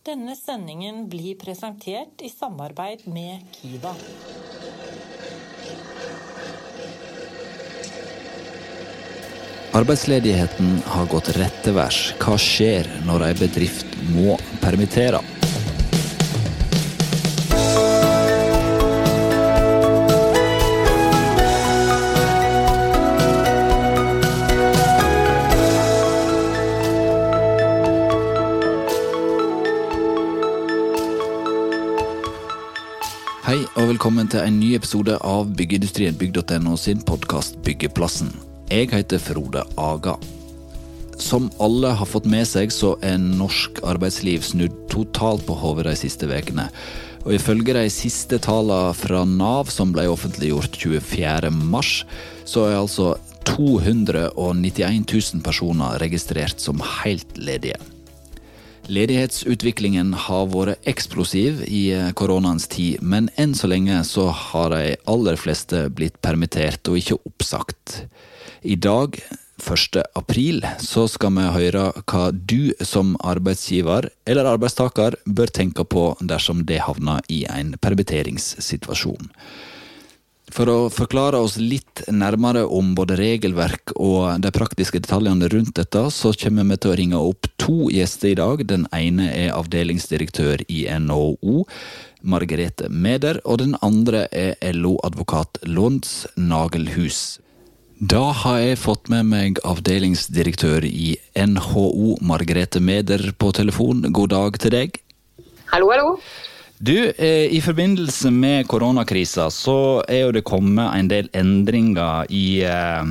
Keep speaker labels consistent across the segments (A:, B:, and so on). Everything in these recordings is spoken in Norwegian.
A: Denne sendingen blir presentert i samarbeid med Kiva.
B: Arbeidsledigheten har gått rette værs. Hva skjer når ei bedrift må permittere? Velkommen til en ny episode av Byggeindustrien bygg.no sin podkast Byggeplassen. Jeg heter Frode Aga. Som alle har fått med seg, så er norsk arbeidsliv snudd totalt på hodet de siste ukene. Og ifølge de siste tallene fra Nav, som ble offentliggjort 24.3, så er altså 291 000 personer registrert som helt ledige. Ledighetsutviklingen har vært eksplosiv i koronaens tid, men enn så lenge så har de aller fleste blitt permittert og ikke oppsagt. I dag, 1. april, så skal vi høre hva du som arbeidsgiver eller arbeidstaker bør tenke på dersom det havner i en permitteringssituasjon. For å forklare oss litt nærmere om både regelverk og de praktiske detaljene rundt dette, så kommer vi til å ringe opp to gjester i dag. Den ene er avdelingsdirektør i NHO, Margrethe Meder, og den andre er LO-advokat Lunds Nagelhus. Da har jeg fått med meg avdelingsdirektør i NHO, Margrethe Meder, på telefon. God dag til deg.
C: Hallo, hallo.
B: Du, I forbindelse med koronakrisa så er jo det kommet en del endringer i eh,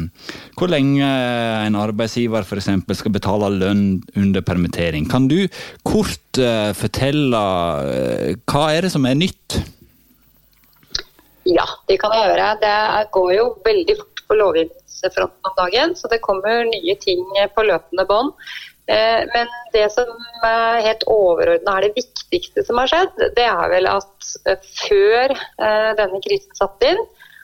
B: hvor lenge en arbeidsgiver f.eks. skal betale lønn under permittering. Kan du kort eh, fortelle eh, hva er det som er nytt?
C: Ja, det kan jeg gjøre. Det går jo veldig fort på lovgivningsfronten om dagen, så det kommer nye ting på løpende bånd. Men det som er helt overordna er det viktigste som har skjedd, det er vel at før denne krisen satte inn,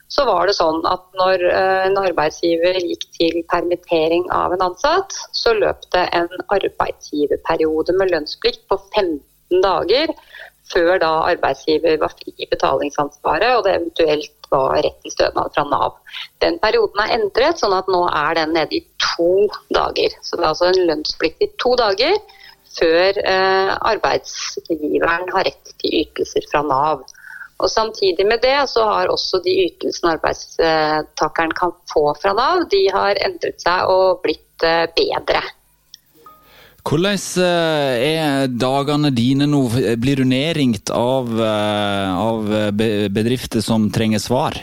C: så var det sånn at når en arbeidsgiver gikk til permittering av en ansatt, så løp det en arbeidsgiverperiode med lønnsplikt på 15 dager før da arbeidsgiver var fri i betalingsansvaret og det eventuelt var rett til stønad fra Nav. Den perioden er endret, sånn at nå er den nede i to dager. Så det er altså en lønnsplikt i to dager før eh, arbeidsgiveren har rett til ytelser fra Nav. Og Samtidig med det så har også de ytelsene arbeidstakeren kan få fra Nav, de har endret seg og blitt eh, bedre.
B: Hvordan er dagene dine nå? Blir du nedringt av, av bedrifter som trenger svar?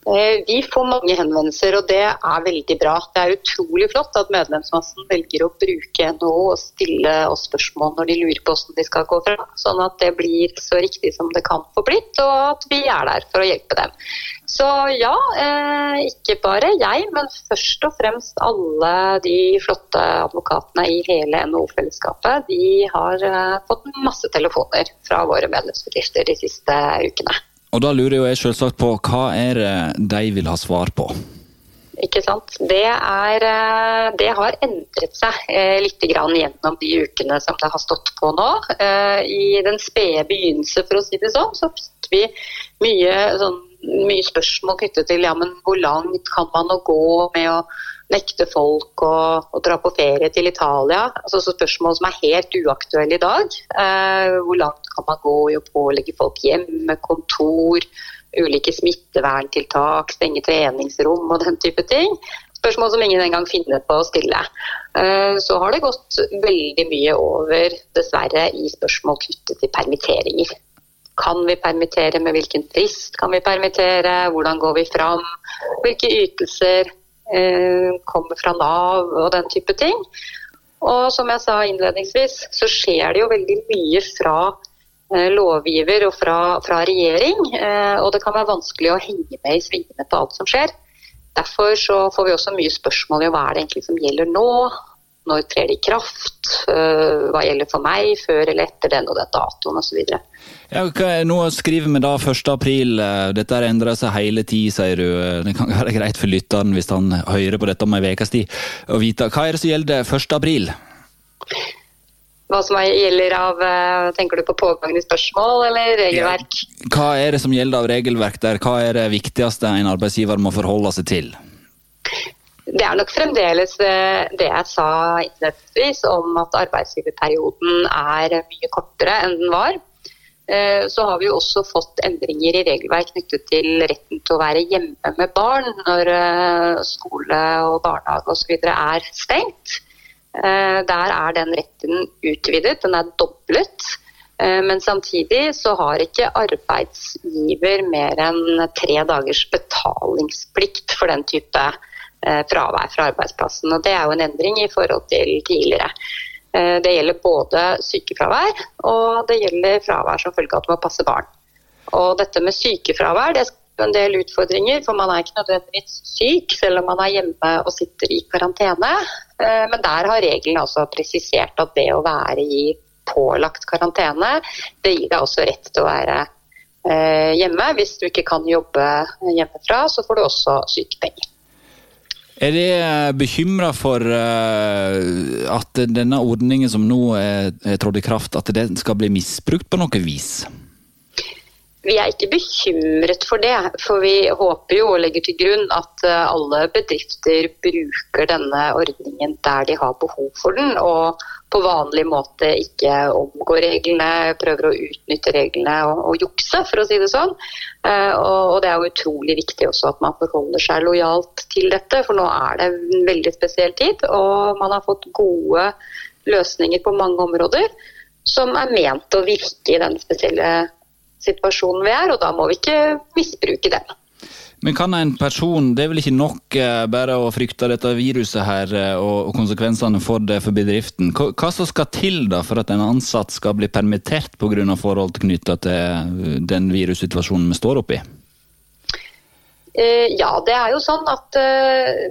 C: Vi får mange henvendelser, og det er veldig bra. Det er utrolig flott at medlemsmassen velger å bruke NHO og stille oss spørsmål når de lurer på hvordan de skal gå fra. Sånn at det blir så riktig som det kan få blitt, og at vi er der for å hjelpe dem. Så ja, eh, ikke bare jeg, men først og fremst alle de flotte advokatene i hele NHO-fellesskapet. De har eh, fått masse telefoner fra våre medlemsbedrifter de siste ukene.
B: Og da lurer jo jeg selvsagt på hva er det de vil ha svar på?
C: Ikke sant. Det, er, det har endret seg litt grann gjennom de ukene som det har stått på nå. I den spede begynnelse, for å si det sånn, så fikk vi mye, sånn, mye spørsmål knyttet til ja, men hvor langt kan man gå med å nekte folk å, å, dra på ferie til Italia. Altså Spørsmål som er helt uaktuelle i dag. Eh, hvor langt kan man gå i å pålegge folk hjemme, kontor, ulike smitteverntiltak, stenge treningsrom og den type ting. Spørsmål som ingen engang finner på å stille. Eh, så har det gått veldig mye over, dessverre, i spørsmål knyttet til permitteringer. Kan vi permittere, med hvilken frist kan vi permittere, hvordan går vi fram, hvilke ytelser kommer fra Nav og den type ting. Og som jeg sa innledningsvis, så skjer det jo veldig mye fra lovgiver og fra, fra regjering. Og det kan være vanskelig å henge med i svingene på alt som skjer. Derfor så får vi også mye spørsmål i hva er det egentlig som gjelder nå. Når trer det i kraft? Hva gjelder for meg før eller etter den og den datoen osv.
B: Ja, nå skriver vi da 1. april. Dette har endra seg hele tid, sier du. Det kan være greit for lytteren hvis han hører på dette om ei ukes tid, å vite. Hva er det som gjelder 1. april?
C: hva som gjelder av Tenker du på pågående spørsmål eller regelverk?
B: Hva er det som gjelder av regelverk der? Hva er det viktigste en arbeidsgiver må forholde seg til?
C: Det er nok fremdeles det jeg sa innledningsvis om at arbeidsgiverperioden er mye kortere enn den var. Eh, så har vi jo også fått endringer i regelverk knyttet til retten til å være hjemme med barn når eh, skole og barnehage osv. er stengt. Eh, der er den retten utvidet, den er doblet. Men samtidig så har ikke arbeidsgiver mer enn tre dagers betalingsplikt for den type fravær fra arbeidsplassen. Og det er jo en endring i forhold til tidligere. Eh, det gjelder både sykefravær og det gjelder fravær som følge av at må passe barn. Og dette med sykefravær det skaper en del utfordringer, for man er ikke nødvendigvis syk selv om man er hjemme og sitter i karantene. Eh, men der har reglene altså presisert at det å være i pålagt karantene, det gir deg også rett til å være eh, hjemme. Hvis du ikke kan jobbe hjemmefra, så får du også sykepenger.
B: Er de bekymra for uh, at denne ordningen som nå er, er trådt i kraft, at den skal bli misbrukt på noe vis?
C: Vi er ikke bekymret for det, for vi håper jo og legger til grunn at eh, alle bedrifter bruker denne ordningen der de har behov for den, og på vanlig måte ikke omgår reglene, prøver å utnytte reglene og, og jukse, for å si det sånn. Og, og, det er jo utrolig viktig også at man forholder seg lojalt til dette, for nå er det en veldig spesiell tid, og man har fått gode løsninger på mange områder som er ment å virke i den spesielle situasjonen vi er, og da må vi ikke misbruke den.
B: Men kan en person, det er vel ikke nok eh, bare å frykte dette viruset her eh, og, konsekvensene for det for bedriften. Hva, som skal til da for at en ansatt skal bli permittert pga. forhold knytta til eh, den virussituasjonen vi står oppi?
C: Ja, det er jo sånn at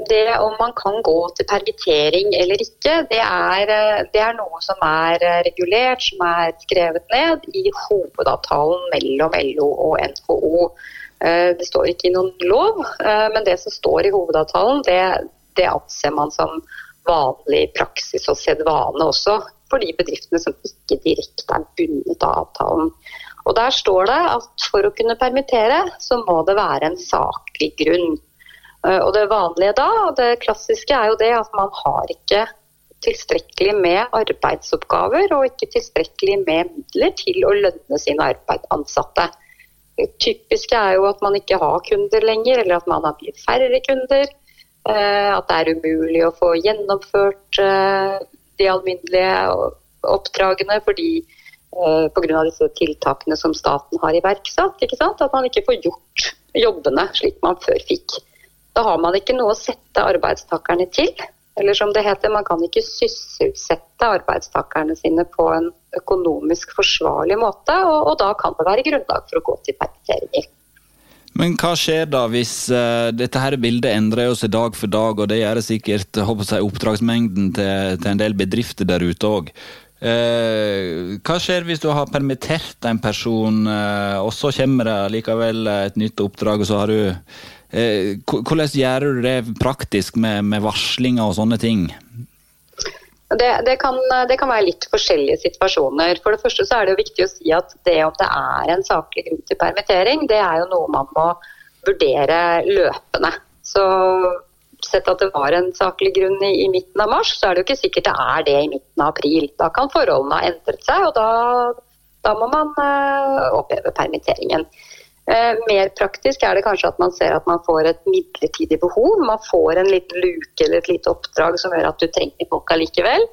C: det om man kan gå til permittering eller ikke, det er, det er, noe som er regulert, som er skrevet ned i hovedavtalen mellom LO og NHO. Eh, det står ikke i noen lov, eh, men det som står i hovedavtalen, det, det anser man som vanlig praksis og sedvane også for de bedriftene som ikke direkte er bundet av avtalen. Og Der står det at for å kunne permittere, så må det være en saklig grunn. Eh, og Det vanlige da, det klassiske er jo det at man har ikke tilstrekkelig med arbeidsoppgaver og ikke tilstrekkelig med midler til å lønne sine ansatte typiske er jo at man ikke har kunder lenger, eller at man har blitt færre kunder. Eh, at det er umulig å få gjennomført eh, de alminnelige oppdragene fordi eh, pga. disse tiltakene som staten har iverksatt. At man ikke får gjort jobbene slik man før fikk. Da har man ikke noe å sette arbeidstakerne til. Eller som det heter, man kan ikke sysselsette arbeidstakerne sine på en økonomisk forsvarlig måte, og, og da kan det være grunnlag for å gå til permitteringer.
B: Men hva skjer da hvis uh, dette her bildet endrer seg dag for dag, og det gjør det sikkert jeg, oppdragsmengden til, til, en del bedrifter der ute òg. Uh, eh, hva skjer hvis du har permittert en person, uh, og så kommer det likevel et nytt oppdrag, og så har du hvordan gjør du det praktisk med, med varslinger og sånne ting?
C: Det, det, kan, det, kan, være litt forskjellige situasjoner. For det første så er det jo viktig å si at det om det er en saklig grunn til permittering, det er jo noe man må vurdere løpende. Så sett at det var en saklig grunn i, i, midten av mars, så er det jo ikke sikkert det er det i midten av april. Da kan forholdene ha endret seg, og da, da må man uh, oppheve permitteringen. Eh, mer praktisk er det kanskje at man ser at man får et midlertidig behov. Man får en liten luke eller et lite oppdrag som gjør at du trenger folk allikevel.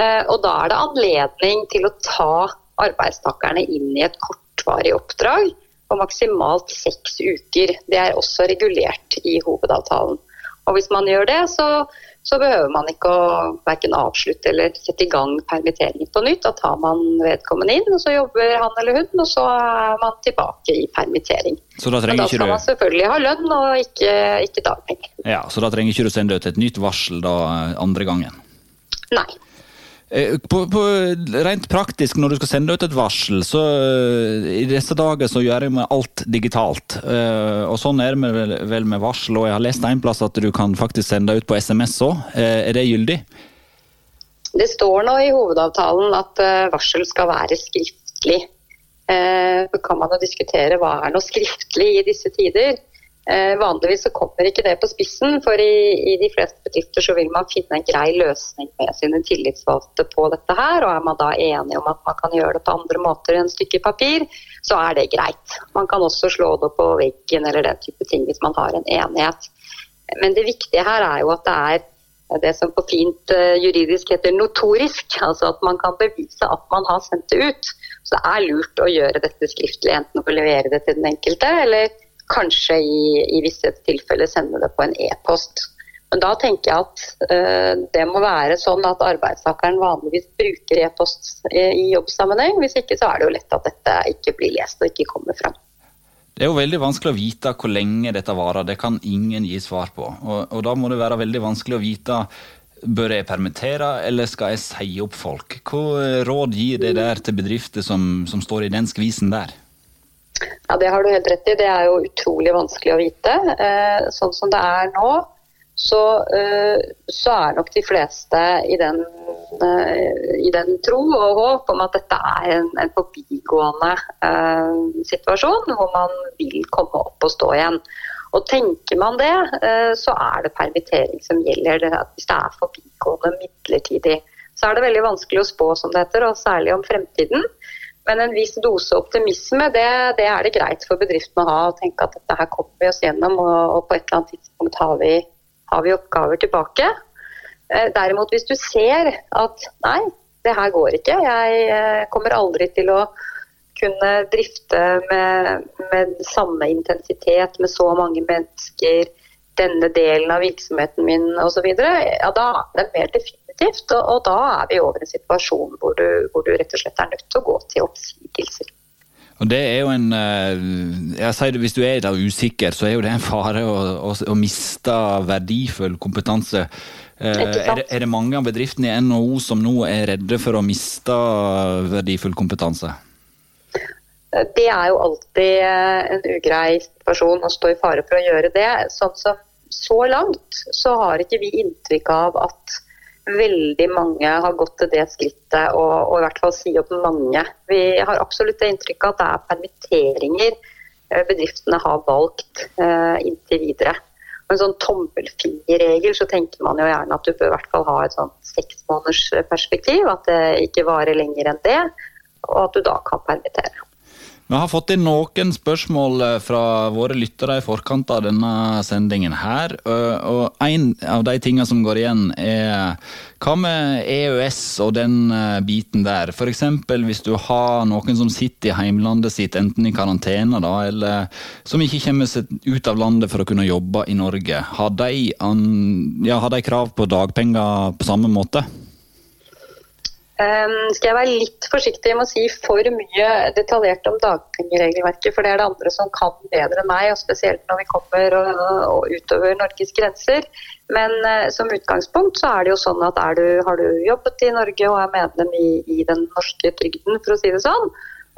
C: Eh, og da er det anledning til å ta arbeidstakerne inn i et kortvarig oppdrag på maksimalt seks uker. Det er også regulert i hovedavtalen. Og hvis man gjør det, så så behøver man ikke å verken avslutte eller sette i gang permitteringen på nytt. Da tar man vedkommende inn, og så jobber han eller hun, og så er man tilbake i permittering. Så da, Men da skal man selvfølgelig ha lønn og ikke, ikke dagpenger.
B: Ja, Så da trenger ikke du sende ut et nytt varsel da andre gangen?
C: Nei.
B: Eh, på, på, rent praktisk, når du skal sende ut et varsel, så uh, i disse dager så gjør jeg med alt digitalt. Uh, og sånn er det vel, vel med varsel, og jeg har lest en plass at du kan faktisk sende ut på SMS òg. Er det gyldig?
C: Det står nå i hovedavtalen at varsel skal være skriftlig. Så kan man jo diskutere hva er noe skriftlig i disse tider. Uh, vanligvis så kommer ikke det på spissen, for i, i, de fleste bedrifter så vil man finne en grei løsning med sine tillitsvalgte på dette her. Og er man da enig om at man kan gjøre det på andre måter enn stykke papir, så er det greit. Man kan også slå det på veggen eller den type ting hvis man har en enighet. Men det viktige her er jo at det er det som på fint uh, juridisk heter notorisk. Altså at man kan bevise at man har sendt det ut. Så det er lurt å gjøre dette skriftlig, enten å levere det til den enkelte, eller kanskje i, i visse tilfeller sende det på en e-post. Men da tenker jeg at eh, det må være sånn at arbeidstakeren vanligvis bruker e-post i, jobbsammenheng. Hvis ikke så er det jo lett at dette ikke blir lest og ikke kommer fram.
B: Det er jo veldig vanskelig å vite hvor lenge dette varer. Det kan ingen gi svar på. Og, og da må det være veldig vanskelig å vite bør jeg permittere eller skal jeg si opp folk. Hva råd gir det der til bedrifter som, som står i den skvisen der?
C: Ja, Det har du helt rett i. Det er jo utrolig vanskelig å vite. Eh, sånn som det er nå, så, uh, så, er nok de fleste i den, uh, i den, tro og håp om at dette er en, en forbigående situasjon, hvor man vil komme opp og stå igjen. Og Tenker man det, så er det permittering som gjelder. Hvis det er forbigående midlertidig, så er det veldig vanskelig å spå, som det heter, og særlig om fremtiden. Men en viss dose optimisme, det, det er det greit for bedriftene å ha. og tenke at dette her kommer vi oss gjennom, og, og på et eller annet tidspunkt har vi har vi oppgaver tilbake. Eh, derimot hvis du ser at nei, det her går ikke, jeg eh, kommer aldri til å kunne drifte med, med samme intensitet med så mange mennesker, denne delen av virksomheten min osv., ja, da er det mer definitivt. Og, og, da er vi over en situasjon hvor du, hvor du rett og slett er nødt til å gå til oppsigelser.
B: Og det er jo en eh, jeg sier det, Hvis du er da usikker, så er jo det en fare å, å, å miste verdifull kompetanse. Eh, er det, er det, mange av bedriftene i NHO som nå er redde for å miste verdifull kompetanse?
C: Det er jo alltid en ugrei situasjon å stå i fare for å gjøre det. Sånn som så langt så har ikke vi inntrykk av at veldig mange har gått til det skrittet og, og, i hvert fall si opp mange. Vi har absolutt det inntrykket at det er permitteringer eh, bedriftene har valgt uh, inntil videre. Og en sånn tommelfingerregel så tenker man jo gjerne at du bør i hvert fall ha et sånn seksmånedersperspektiv. At det ikke varer lenger enn det, og at du da kan permittere.
B: Vi har fått inn noen spørsmål eh, fra våre lyttere i forkant av denne sendingen her. Og en av de tingene som går igjen, er hva med EØS og den eh, biten der? F.eks. hvis du har noen som sitter i heimlandet sitt, enten i karantene da, eller som ikke kommer seg ut av landet for å kunne jobbe i Norge. Har de, ja, har de krav på dagpenger på samme måte?
C: Um, skal jeg være litt forsiktig med å si for mye detaljert om dagpengeregelverket, for det er det andre som kan bedre enn meg, og spesielt når vi kommer og, og utover Norges grenser. Men uh, som utgangspunkt så er det jo sånn at du, har du jobbet i Norge og er medlem i, i den norske trygden, for å si det sånn,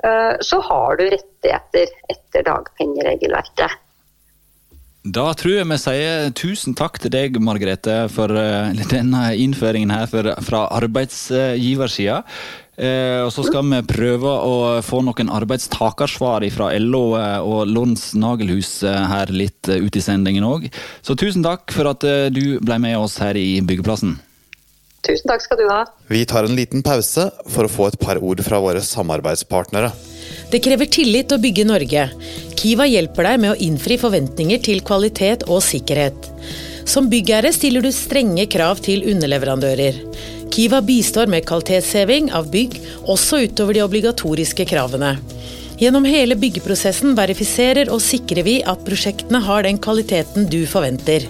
C: uh, så har du rettigheter etter dagpengeregelverket.
B: Da tror jeg vi sier tusen takk til deg, Margrethe, for uh, denne innføringen her for, fra arbeidsgiversida. Uh, og så skal vi prøve å få noen arbeidstakersvar fra LO uh, og Lons Nagelhus her litt ut i sendingen òg. Så tusen takk for at du ble med oss her i Byggeplassen.
C: Tusen takk skal du ha.
D: Vi tar en liten pause for å få et par ord fra våre samarbeidspartnere.
E: Det krever tillit å bygge Norge. Kiva hjelper deg med å innfri forventninger til kvalitet og sikkerhet. Som byggherre stiller du strenge krav til underleverandører. Kiva bistår med kvalitetsheving av bygg, også utover de obligatoriske kravene. Gjennom hele byggeprosessen verifiserer og sikrer vi at prosjektene har den kvaliteten du forventer.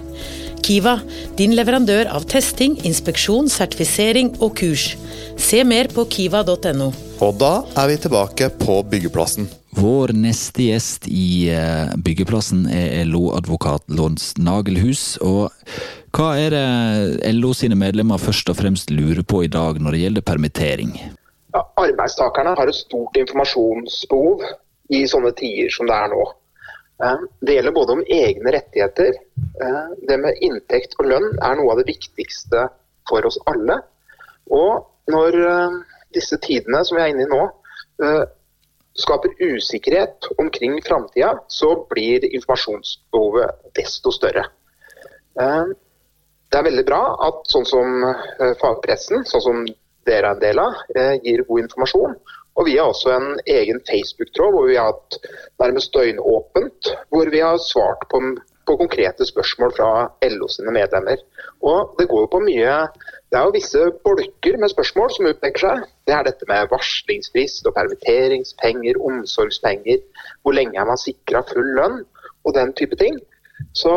E: Kiva, din leverandør av testing, inspeksjon, sertifisering og kurs. Se mer på kiva.no.
D: Og da er vi tilbake på byggeplassen.
B: Vår neste gjest i eh, byggeplassen er LO-advokat Lons Nagelhus. Og hva er det LO sine medlemmer først og fremst lurer på i dag når det gjelder permittering?
F: Ja, arbeidstakerne har et stort informasjonsbehov i sånne tider som det er nå. Eh, det gjelder både om egne rettigheter. Eh, det med inntekt og lønn er noe av det viktigste for oss alle. Og når eh, disse tidene som vi er inne i nå, skaper usikkerhet omkring framtida, så blir informasjonsbehovet desto større. Det er veldig bra at sånn som fagpressen, sånn som dere er en del av, gir god informasjon. Og vi har også en egen Facebook-tråd hvor vi har hatt nærmest døgnåpent, hvor vi har svart på, på, konkrete spørsmål fra LO sine medlemmer. Og det går jo på mye Det er jo visse bolker med spørsmål som utpeker seg. Det er dette med varslingsfrist og permitteringspenger, omsorgspenger, hvor lenge er man sikra full lønn og den type ting. Så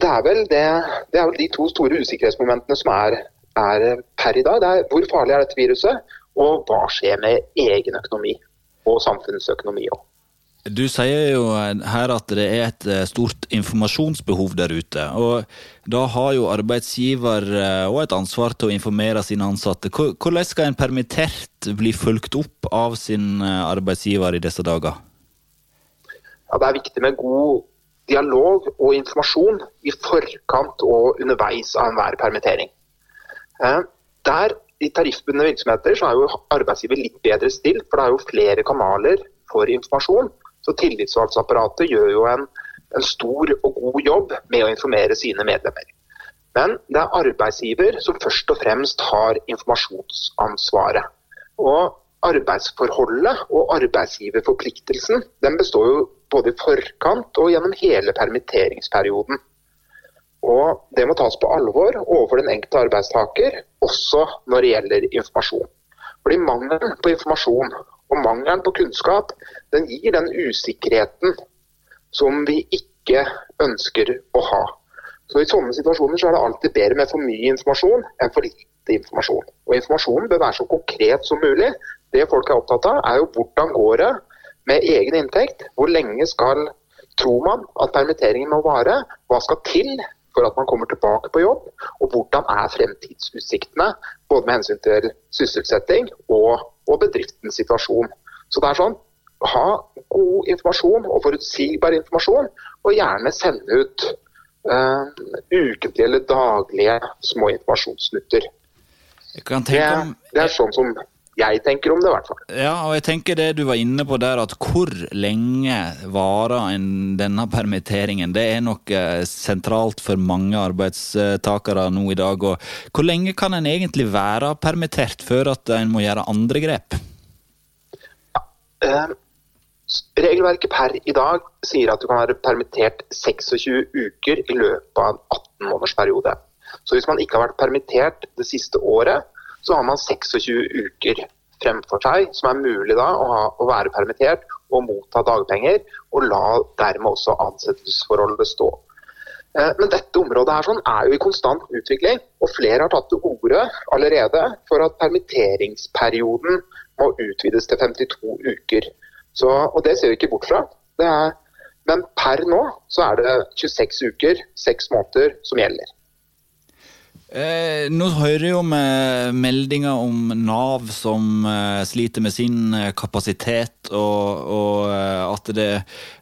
F: det er vel, det, det er vel de to store usikkerhetsmomentene som er, er per i dag. Det er hvor farlig er dette viruset, og hva skjer med egen økonomi og samfunnsøkonomi òg.
B: Du sier jo her at det er et eh, stort informasjonsbehov der ute. og Da har jo arbeidsgiver òg eh, et ansvar til å informere sine ansatte. Hvordan skal en permittert bli fulgt opp av sin eh, arbeidsgiver i disse dager?
F: Ja, det er viktig med god dialog og informasjon i forkant og underveis av enhver permittering. Der i tariffbundne virksomheter så er jo arbeidsgiver litt bedre stilt, for det er jo flere kanaler for informasjon. Så Tillitsvalgsapparatet gjør jo en, en, stor og god jobb med å informere sine medlemmer. Men det er arbeidsgiver som først og fremst har informasjonsansvaret. Og Arbeidsforholdet og arbeidsgiverforpliktelsen den består jo både i forkant og gjennom hele permitteringsperioden. Og Det må tas på alvor overfor den enkelte arbeidstaker, også når det gjelder informasjon. Fordi Mangelen på informasjon og mangelen på kunnskap den gir den usikkerheten som vi ikke ønsker å ha. Så I sånne situasjoner så er det alltid bedre med for mye informasjon enn for lite informasjon. Og Informasjonen bør være så konkret som mulig. Det folk er opptatt av, er jo hvordan går det med egen inntekt. Hvor lenge skal, tror man at permitteringen må vare? Hva skal til for at man kommer tilbake på jobb? Og hvordan er fremtidsutsiktene både med hensyn til sysselsetting og, og bedriftens situasjon? Så det er sånn, Ha god informasjon og forutsigbar informasjon, og gjerne sende ut uh, ukentlige eller daglige små informasjonssnutter. Det, det er sånn som jeg tenker om det, i hvert fall.
B: Ja, og jeg tenker det du var inne på der, at hvor lenge varer en, denne permitteringen? Det er nok eh, sentralt for mange arbeidstakere nå i dag. Og hvor lenge kan en egentlig være permittert før at en må gjøre andre grep?
F: Ja, eh, regelverket per i dag sier at du kan være permittert 26 uker i løpet av en 18 måneders periode. Så hvis man ikke har vært permittert det siste året, så har man 26 uker fremfor seg som er mulig da å, ha, å være permittert og motta dagpenger, og la dermed også ansettelsesforholdet bestå. Eh, men dette området her sånn er jo i konstant utvikling, og flere har tatt til orde allerede for at permitteringsperioden må utvides til 52 uker. Så, og Det ser vi ikke bort fra. Er, men per nå så er det 26 uker, 6 måneder, som gjelder.
B: Eh, nå hører jeg vi eh, meldinger om Nav som eh, sliter med sin eh, kapasitet, og, og eh, at det,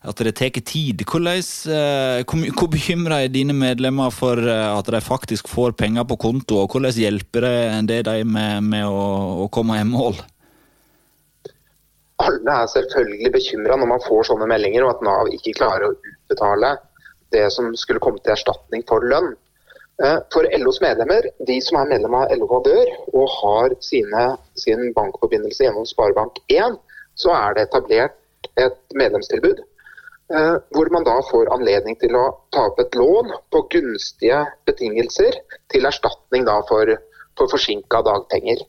B: at det tar tid. Hvordan, eh, hvor, hvor bekymra er dine medlemmer for at de faktisk får penger på konto, og hvordan hjelper det de med, med å, å, komme i mål?
F: Alle er selvfølgelig bekymra når man får sånne meldinger om at Nav ikke klarer å utbetale det som skulle komme til erstatning for lønn. Eh, for LOs medlemmer, de som er medlem av LO Vadør og har sine, sin bankforbindelse gjennom Sparebank1, så er det etablert et medlemstilbud eh, hvor man da får anledning til å ta opp et lån på gunstige betingelser til erstatning for, for forsinka dagpenger.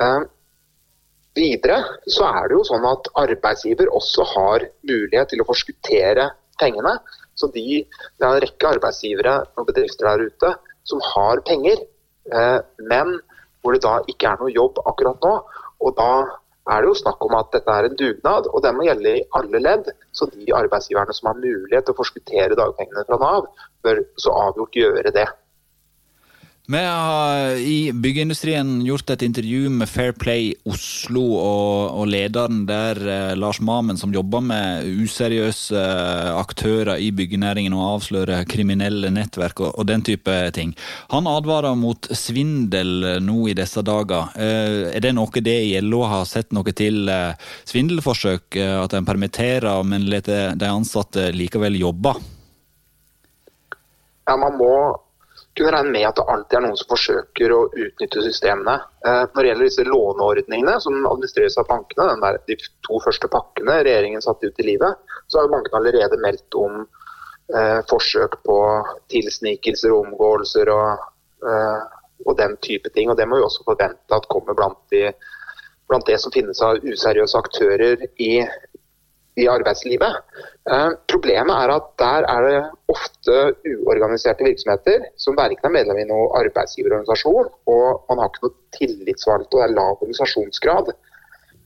F: Eh, videre så er det jo sånn at arbeidsgiver også har mulighet til å forskuttere pengene så de, Det er en rekke arbeidsgivere og bedrifter der ute som har penger, eh, men hvor det da ikke er noe jobb akkurat nå. og da er det jo snakk om at dette er en dugnad, og den må gjelde i alle ledd. Så de arbeidsgiverne som har mulighet til å forskuttere dagpengene fra Nav, bør så avgjort gjøre det.
B: Vi har i byggeindustrien gjort et intervju med Fair Play Oslo og, og lederen der, eh, Lars Mamen, som jobber med useriøse eh, aktører i byggenæringen og avslører kriminelle nettverk og, og, den type ting. Han advarer mot svindel nå i disse dager. Eh, er det noe det i LO har sett noe til svindelforsøk? At en permitterer, men lar de ansatte likevel jobbe?
F: Ja, man må kunne regne med at det alltid er noen som forsøker å utnytte systemene. Eh, når det gjelder disse låneordningene som administreres av bankene, der, de to første pakkene regjeringen satte ut i livet, så har bankene allerede meldt om eh, forsøk på tilsnikelser og omgåelser og, eh, og, den type ting. Og Det må vi også forvente at kommer blant, de, blant det som finnes av useriøse aktører i, i arbeidslivet. Eh, problemet er at der er det ofte uorganiserte virksomheter som verken er medlem i noen arbeidsgiverorganisasjon, og man har ikke noe tillitsvalgte og det er lav organisasjonsgrad.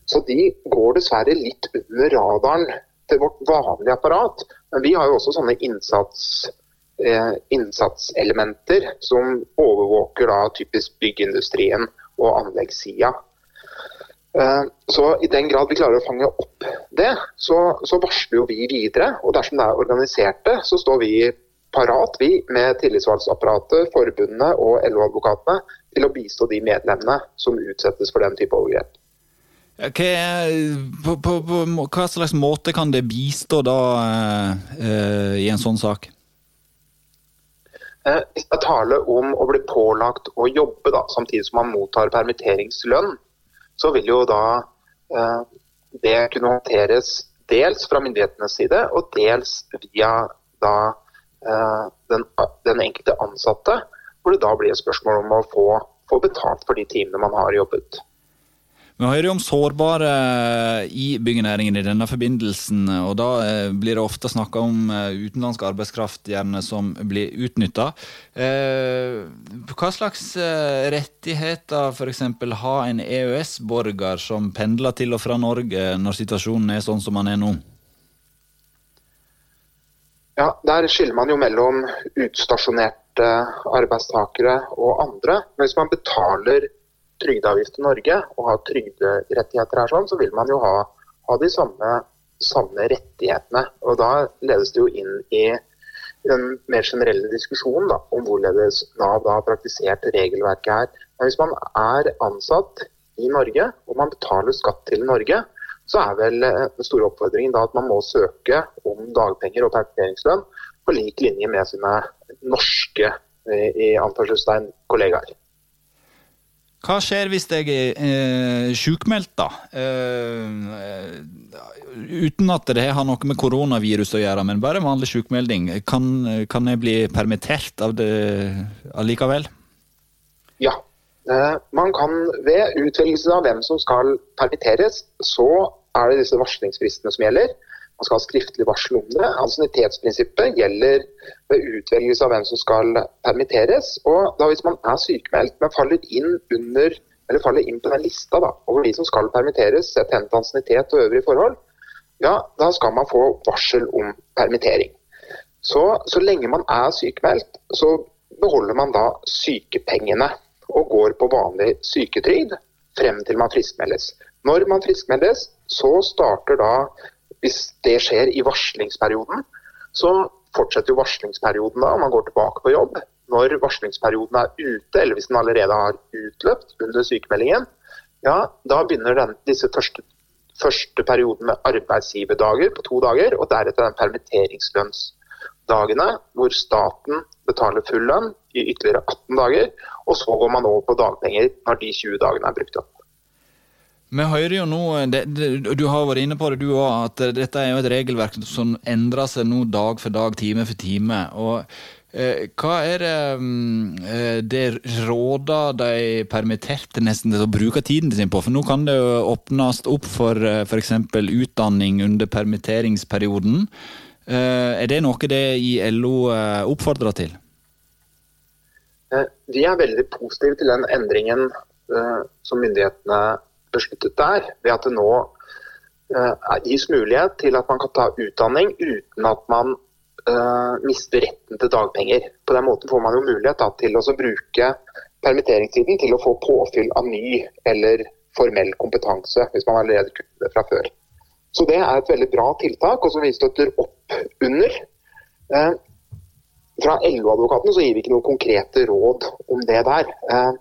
F: Så de går dessverre litt under radaren til vårt vanlige apparat. Men vi har jo også sånne innsats, eh, innsatselementer som overvåker da typisk byggeindustrien og anleggssida. Eh, så I den grad vi klarer å fange opp det, så, så varsler jo vi videre. Og dersom det er organiserte, så står vi parat vi med tillitsvalgsapparatet, forbundene og LO-advokatene til å bistå de medlemmene som utsettes for den type overgrep.
B: Okay, på, på, på, hva, slags måte kan det bistå da eh, i en sånn sak?
F: Eh, hvis det er tale om å bli pålagt å jobbe da, samtidig som man mottar permitteringslønn, så vil jo da eh, det kunne håndteres dels fra myndighetenes side, og dels via da eh, den, den, enkelte ansatte, hvor det da blir et spørsmål om å få, få betalt for de timene man har jobbet.
B: Vi hører jo om sårbare i byggenæringen i denne forbindelsen. og Da eh, blir det ofte snakka om eh, utenlandsk arbeidskraft gjerne som blir utnytta. Eh, hva slags rettigheter f.eks. har en EØS-borger som pendler til og fra Norge når situasjonen er sånn som den er nå?
F: Ja, Der skiller man jo mellom utstasjonerte arbeidstakere og andre. Men Hvis man betaler trygdeavgift til Norge og har trygderettigheter her, sånn, så vil man jo ha, ha de samme, samme, rettighetene. Og Da ledes det jo inn i den mer generelle diskusjonen da, om hvorledes Nav da har praktisert regelverket her. Men hvis man er ansatt i Norge og man betaler skatt til Norge, så er vel eh, den store oppfordringen da at man må søke om dagpenger og permitteringslønn på lik linje med sine norske eh, i anførselstegn kollegaer.
B: Hva skjer hvis jeg er eh, sjukmeldt, da? Eh, uten at det har noe med koronavirus å gjøre, men bare vanlig sjukmelding. Kan, kan, jeg bli permittert av det allikevel?
F: Ja. Eh, man kan ved utvelgelse av hvem som skal permitteres, så er det disse varslingsfristene som gjelder. Man skal ha skriftlig varsel om det. Ansiennitetsprinsippet gjelder ved utvelgelse av hvem som skal permitteres. og da Hvis man er sykemeldt, men faller inn, under, faller inn på den lista da, over de som skal permitteres, sett hen til ansiennitet og øvrige forhold, ja, da skal man få varsel om permittering. Så, så lenge man er sykemeldt, så beholder man da sykepengene og går på vanlig syketrygd frem til man friskmeldes. Når man friskmeldes, så starter da hvis det skjer i varslingsperioden, så fortsetter jo varslingsperioden da, og man går tilbake på jobb. Når varslingsperioden er ute, eller hvis den allerede har utløpt under sykemeldingen, ja, da begynner den, disse første, første perioden med arbeidsgiverdager på to dager, og deretter den permitteringslønnsdagene, hvor staten betaler full lønn i ytterligere 18 dager, og så går man over på dagpenger når de 20 dagene er brukt opp.
B: Vi hører jo nå, det, det, Du har vært inne på det du òg, at dette er jo et regelverk som endrer seg nå dag for dag, time for time. og eh, Hva er det mm, eh, det råder de permitterte nesten til å bruke tiden sin på? For nå kan det jo åpnes opp for eh, f.eks. utdanning under permitteringsperioden. Eh, er det noe det i LO eh, oppfordrer til?
F: Eh, vi er veldig positive til den endringen som myndighetene besluttet der, ved at det nå uh, gis mulighet til at man kan ta utdanning uten at man uh, mister retten til dagpenger. På den måten får man jo mulighet da, til å bruke permitteringstiden til å få påfyll av ny eller formell kompetanse, hvis man allerede kunne det fra før. Så det er et veldig bra tiltak, og som vi støtter opp under. Uh, fra LO-advokaten så gir vi ikke noen konkrete råd om det der. Eh,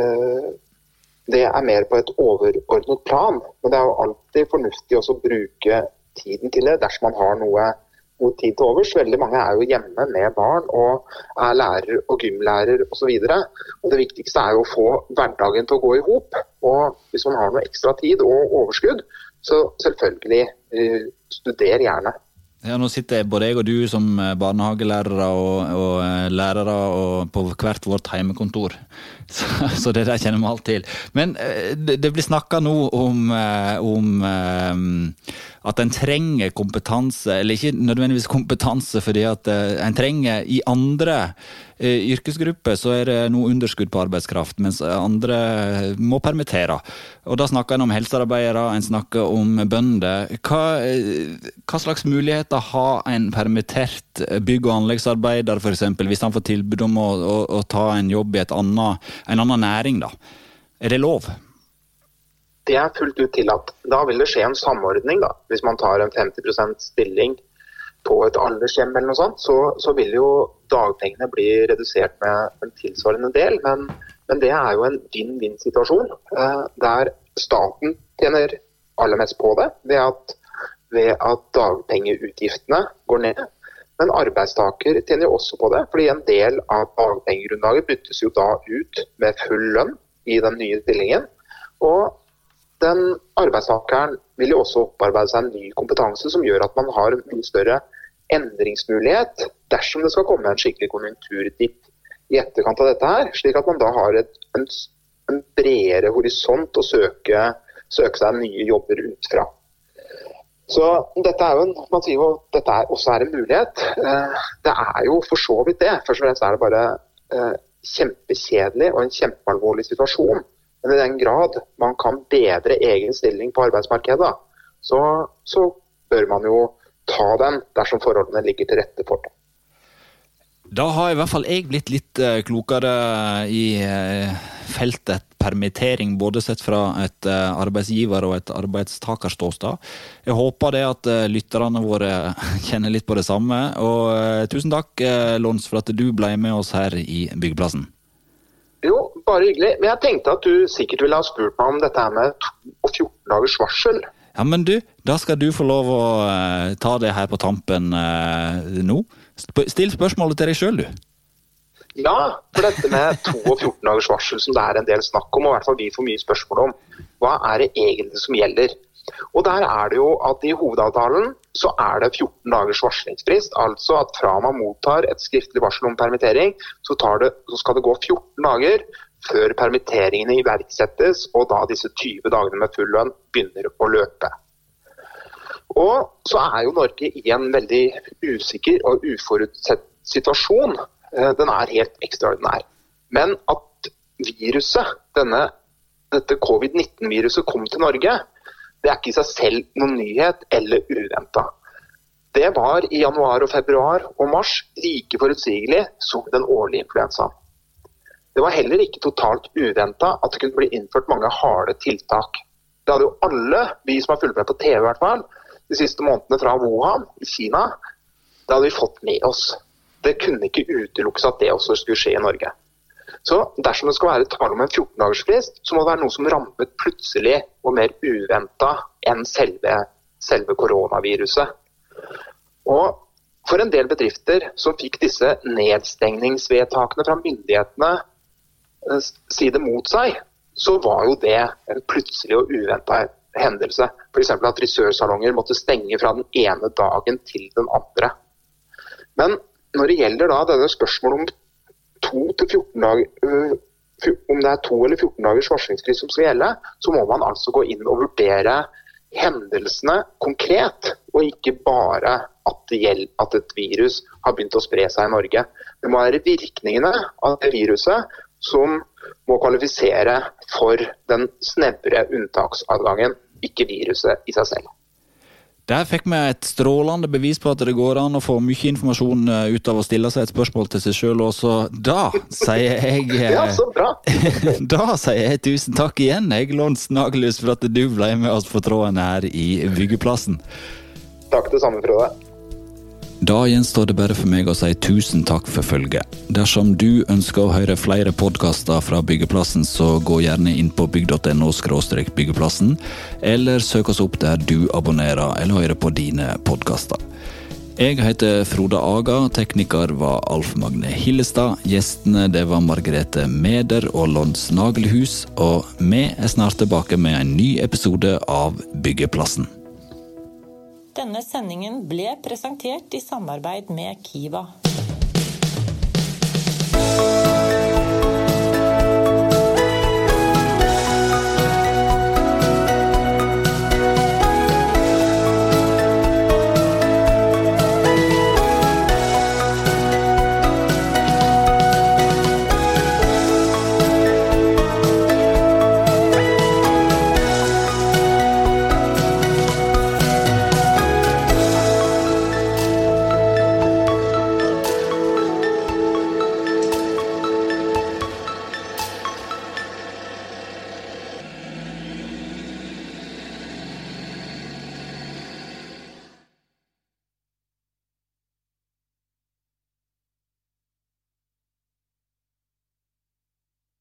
F: eh, det er mer på et overordnet plan, men det er jo alltid fornuftig å bruke tiden til det dersom man har noe, god tid til overs. Veldig mange er jo hjemme med barn og er lærer og gymlærer osv. Det viktigste er jo å få hverdagen til å gå i hop. Og hvis man har noe ekstra tid og overskudd, så selvfølgelig, eh, studer gjerne.
B: Ja, Nå sitter både jeg og du som eh, barnehagelærere og, og eh, lærere og på hvert vårt heimekontor. Så, så, det der kjenner vi alt til. Men det, det blir snakka nå om, om at en trenger kompetanse, eller ikke nødvendigvis kompetanse, fordi at en trenger i andre Eh, yrkesgrupper så er det noe underskudd på arbeidskraft, mens andre må permittere. Og Da snakker en om helsearbeidere, en snakker om bønder. Hva, hva slags muligheter har en permittert bygg- og anleggsarbeider f.eks., hvis han får tilbud om å, å, å ta en jobb i annet, en annen næring? da? Er det lov?
F: Det er fullt ut tillatt. Da vil det skje en samordning. da. Hvis man tar en 50% stilling på et aldershjem eller noe sånt, så, så, vil jo dagpengene bli redusert med en tilsvarende del. Men, men det er jo en vinn-vinn-situasjon, eh, der staten tjener aller mest på det ved at, ved at dagpengeutgiftene går ned. Men arbeidstaker tjener også på det, fordi en del av dagpengegrunnlaget byttes jo da ut med full lønn i den nye stillingen. Og den arbeidstakeren vil jo også opparbeide seg en ny kompetanse som gjør at man har en mye større endringsmulighet dersom det skal komme en skikkelig konjunkturdipp i etterkant av dette her. Slik at man da har et, en, en, bredere horisont å søke, søke seg nye jobber ut fra. Så dette er jo en, man sier jo dette er, også er en mulighet. Eh, det er jo for så vidt det. Først og fremst er det bare eh, kjempekjedelig og en kjempealvorlig situasjon. Men i den grad man kan bedre egen stilling på arbeidsmarkedet, så, så bør man jo ta den dersom forholdene ligger til rette for det.
B: Da har i hvert fall jeg blitt litt eh, klokere i eh, feltet permittering, både sett fra et eh, arbeidsgiver- og et arbeidstakerståsted. Jeg håper det at lytterne våre kjenner litt på det samme. Og tusen takk, Lons, for at du ble med oss her i Byggeplassen.
F: Jo, bare hyggelig. Men jeg tenkte at du sikkert ville ha spurt meg om dette her med 2 og 14 dagers varsel.
B: Ja, men du, da skal du få lov å uh, ta det her på tampen uh, nå. Still spørsmålet til deg sjøl, du.
F: Ja, for dette med 2 og 14 dagers varsel som det er en del snakk om, og i hvert fall vi får mye spørsmål om, hva er det egentlig som gjelder? Og der er det jo at I hovedavtalen så er det 14 dagers varslingsfrist. Altså at fra man mottar et skriftlig varsel om permittering, så, det, så skal det gå 14 dager før permitteringene iverksettes og da disse 20 dagene med full lønn begynner å løpe. Og så er jo Norge i en veldig usikker og uforutsett situasjon. Eh, den er helt ekstraordinær. Men at viruset, denne, dette covid-19-viruset kom til Norge, det er ikke i seg selv noen nyhet eller uventa. Det var i januar og februar og mars like forutsigelig som den årlige influensaen. Det var heller ikke totalt uventa at det kunne bli innført mange harde tiltak. Det hadde jo alle vi som har fulgt med på TV i hvert fall, de siste månedene fra Wuhan i Kina, det hadde vi fått med oss. Det kunne ikke utelukkes at det også skulle skje i Norge. Så dersom det skal være tale om en 14-dagersfrist, så må det være noe som rammet plutselig og mer uventa enn selve, selve koronaviruset. Og for en del bedrifter som fikk disse nedstengningsvedtakene fra myndighetene si det mot seg, så var jo det en plutselig og uventa hendelse. F.eks. at frisørsalonger måtte stenge fra den ene dagen til den andre. Men når det gjelder da denne spørsmålet om, to til 14 dager, øh, om det er to eller 14 dagers varslingsfrist som skal gjelde, så må man altså gå inn og vurdere hendelsene konkret, og ikke bare at, gjelder, at et virus har begynt å spre seg i Norge. Det må være virkningene av det viruset som må kvalifisere for den snevre unntaksadgangen, ikke viruset i seg selv.
B: Der fikk vi et strålende bevis på at det går an å få mye informasjon eh, ut av å stille seg et spørsmål til seg sjøl også. Da sier jeg eh,
F: Ja, så bra!
B: Da sier jeg tusen takk igjen, Egilon Nagelhus, for at du ble med oss på tråden her i Byggeplassen.
F: Takk det samme, Frode.
B: Da gjenstår det bare for meg å si tusen takk for følget. Dersom du ønsker å høre flere podkaster fra Byggeplassen, så gå gjerne inn på bygg.no byggeplassen, eller søk oss opp der du abonnerer eller hører på dine podkaster. Jeg heter Frode Aga, tekniker var Alf Magne Hillestad. Gjestene det var Margrethe Meder og Lons Nagelhus, og vi er snart tilbake med en ny episode av Byggeplassen.
A: Denne sendingen ble presentert i samarbeid med Kiva.